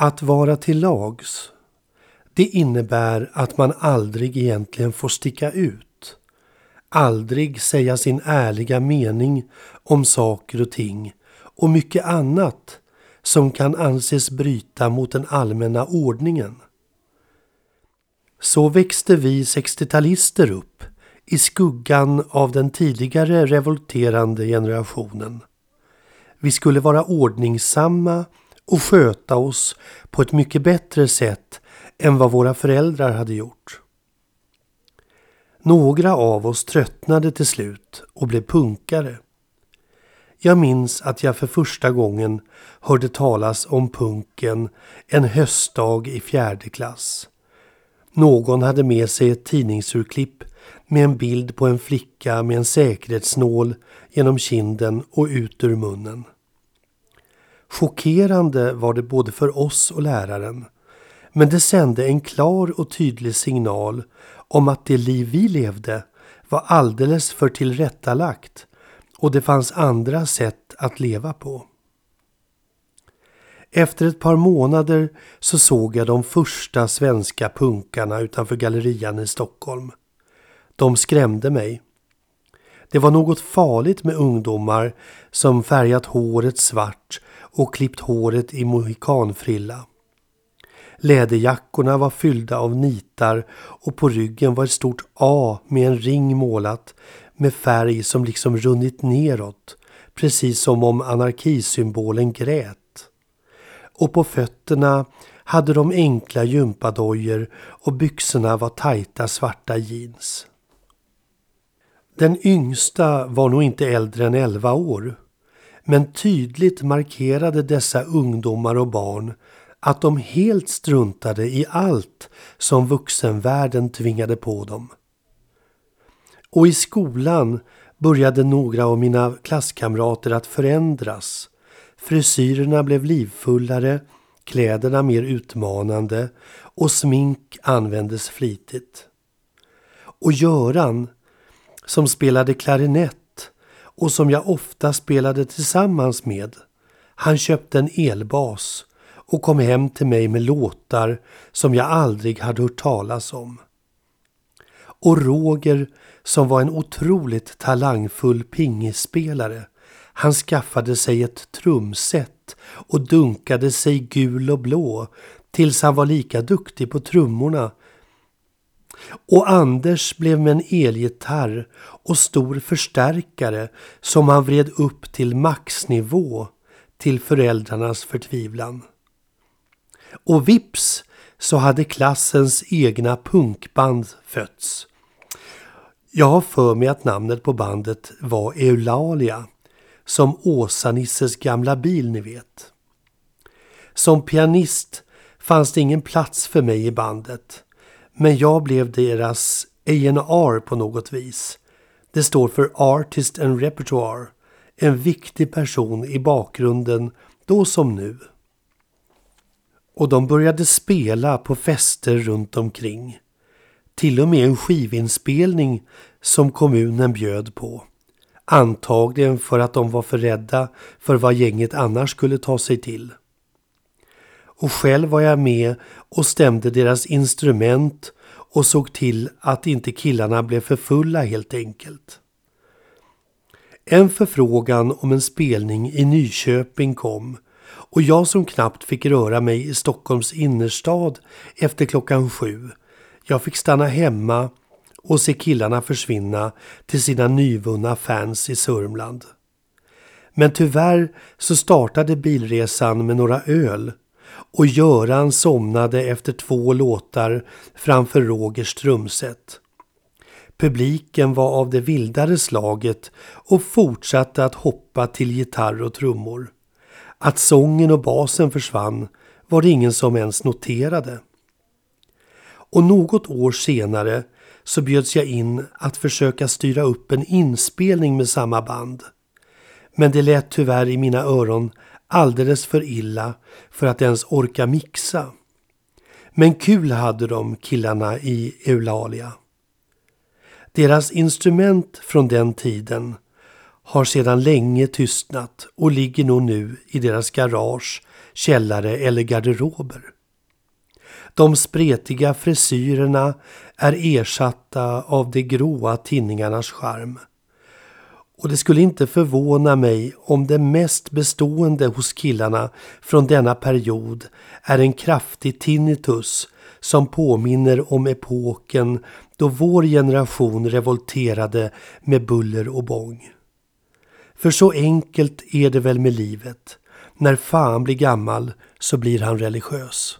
Att vara till lags, det innebär att man aldrig egentligen får sticka ut. Aldrig säga sin ärliga mening om saker och ting och mycket annat som kan anses bryta mot den allmänna ordningen. Så växte vi 60-talister upp i skuggan av den tidigare revolterande generationen. Vi skulle vara ordningsamma och sköta oss på ett mycket bättre sätt än vad våra föräldrar hade gjort. Några av oss tröttnade till slut och blev punkare. Jag minns att jag för första gången hörde talas om punken en höstdag i fjärde klass. Någon hade med sig ett tidningsurklipp med en bild på en flicka med en säkerhetsnål genom kinden och ut ur munnen. Chockerande var det både för oss och läraren. Men det sände en klar och tydlig signal om att det liv vi levde var alldeles för tillrättalagt och det fanns andra sätt att leva på. Efter ett par månader så såg jag de första svenska punkarna utanför gallerian i Stockholm. De skrämde mig. Det var något farligt med ungdomar som färgat håret svart och klippt håret i mohikanfrilla. Läderjackorna var fyllda av nitar och på ryggen var ett stort A med en ring målat med färg som liksom runnit neråt, precis som om anarkisymbolen grät. Och på fötterna hade de enkla gympadojor och byxorna var tajta svarta jeans. Den yngsta var nog inte äldre än 11 år. Men tydligt markerade dessa ungdomar och barn att de helt struntade i allt som vuxenvärlden tvingade på dem. Och i skolan började några av mina klasskamrater att förändras. Frisyrerna blev livfullare, kläderna mer utmanande och smink användes flitigt. Och Göran, som spelade klarinett och som jag ofta spelade tillsammans med. Han köpte en elbas och kom hem till mig med låtar som jag aldrig hade hört talas om. Och Roger som var en otroligt talangfull pingisspelare. Han skaffade sig ett trumset och dunkade sig gul och blå tills han var lika duktig på trummorna och Anders blev med en elgitarr och stor förstärkare som han vred upp till maxnivå till föräldrarnas förtvivlan. Och vips så hade klassens egna punkband fötts. Jag har för mig att namnet på bandet var Eulalia, som Åsa-Nisses gamla bil ni vet. Som pianist fanns det ingen plats för mig i bandet. Men jag blev deras A&R på något vis. Det står för Artist and Repertoire. En viktig person i bakgrunden då som nu. Och de började spela på fester runt omkring. Till och med en skivinspelning som kommunen bjöd på. Antagligen för att de var för rädda för vad gänget annars skulle ta sig till och själv var jag med och stämde deras instrument och såg till att inte killarna blev för fulla helt enkelt. En förfrågan om en spelning i Nyköping kom och jag som knappt fick röra mig i Stockholms innerstad efter klockan sju. Jag fick stanna hemma och se killarna försvinna till sina nyvunna fans i Sörmland. Men tyvärr så startade bilresan med några öl och Göran somnade efter två låtar framför Rogers trumset. Publiken var av det vildare slaget och fortsatte att hoppa till gitarr och trummor. Att sången och basen försvann var det ingen som ens noterade. Och något år senare så bjöds jag in att försöka styra upp en inspelning med samma band. Men det lät tyvärr i mina öron alldeles för illa för att ens orka mixa. Men kul hade de killarna i Eulalia. Deras instrument från den tiden har sedan länge tystnat och ligger nog nu i deras garage källare eller garderober. De spretiga frisyrerna är ersatta av de gråa tinningarnas charm. Och det skulle inte förvåna mig om det mest bestående hos killarna från denna period är en kraftig tinnitus som påminner om epoken då vår generation revolterade med buller och bång. För så enkelt är det väl med livet. När fan blir gammal så blir han religiös.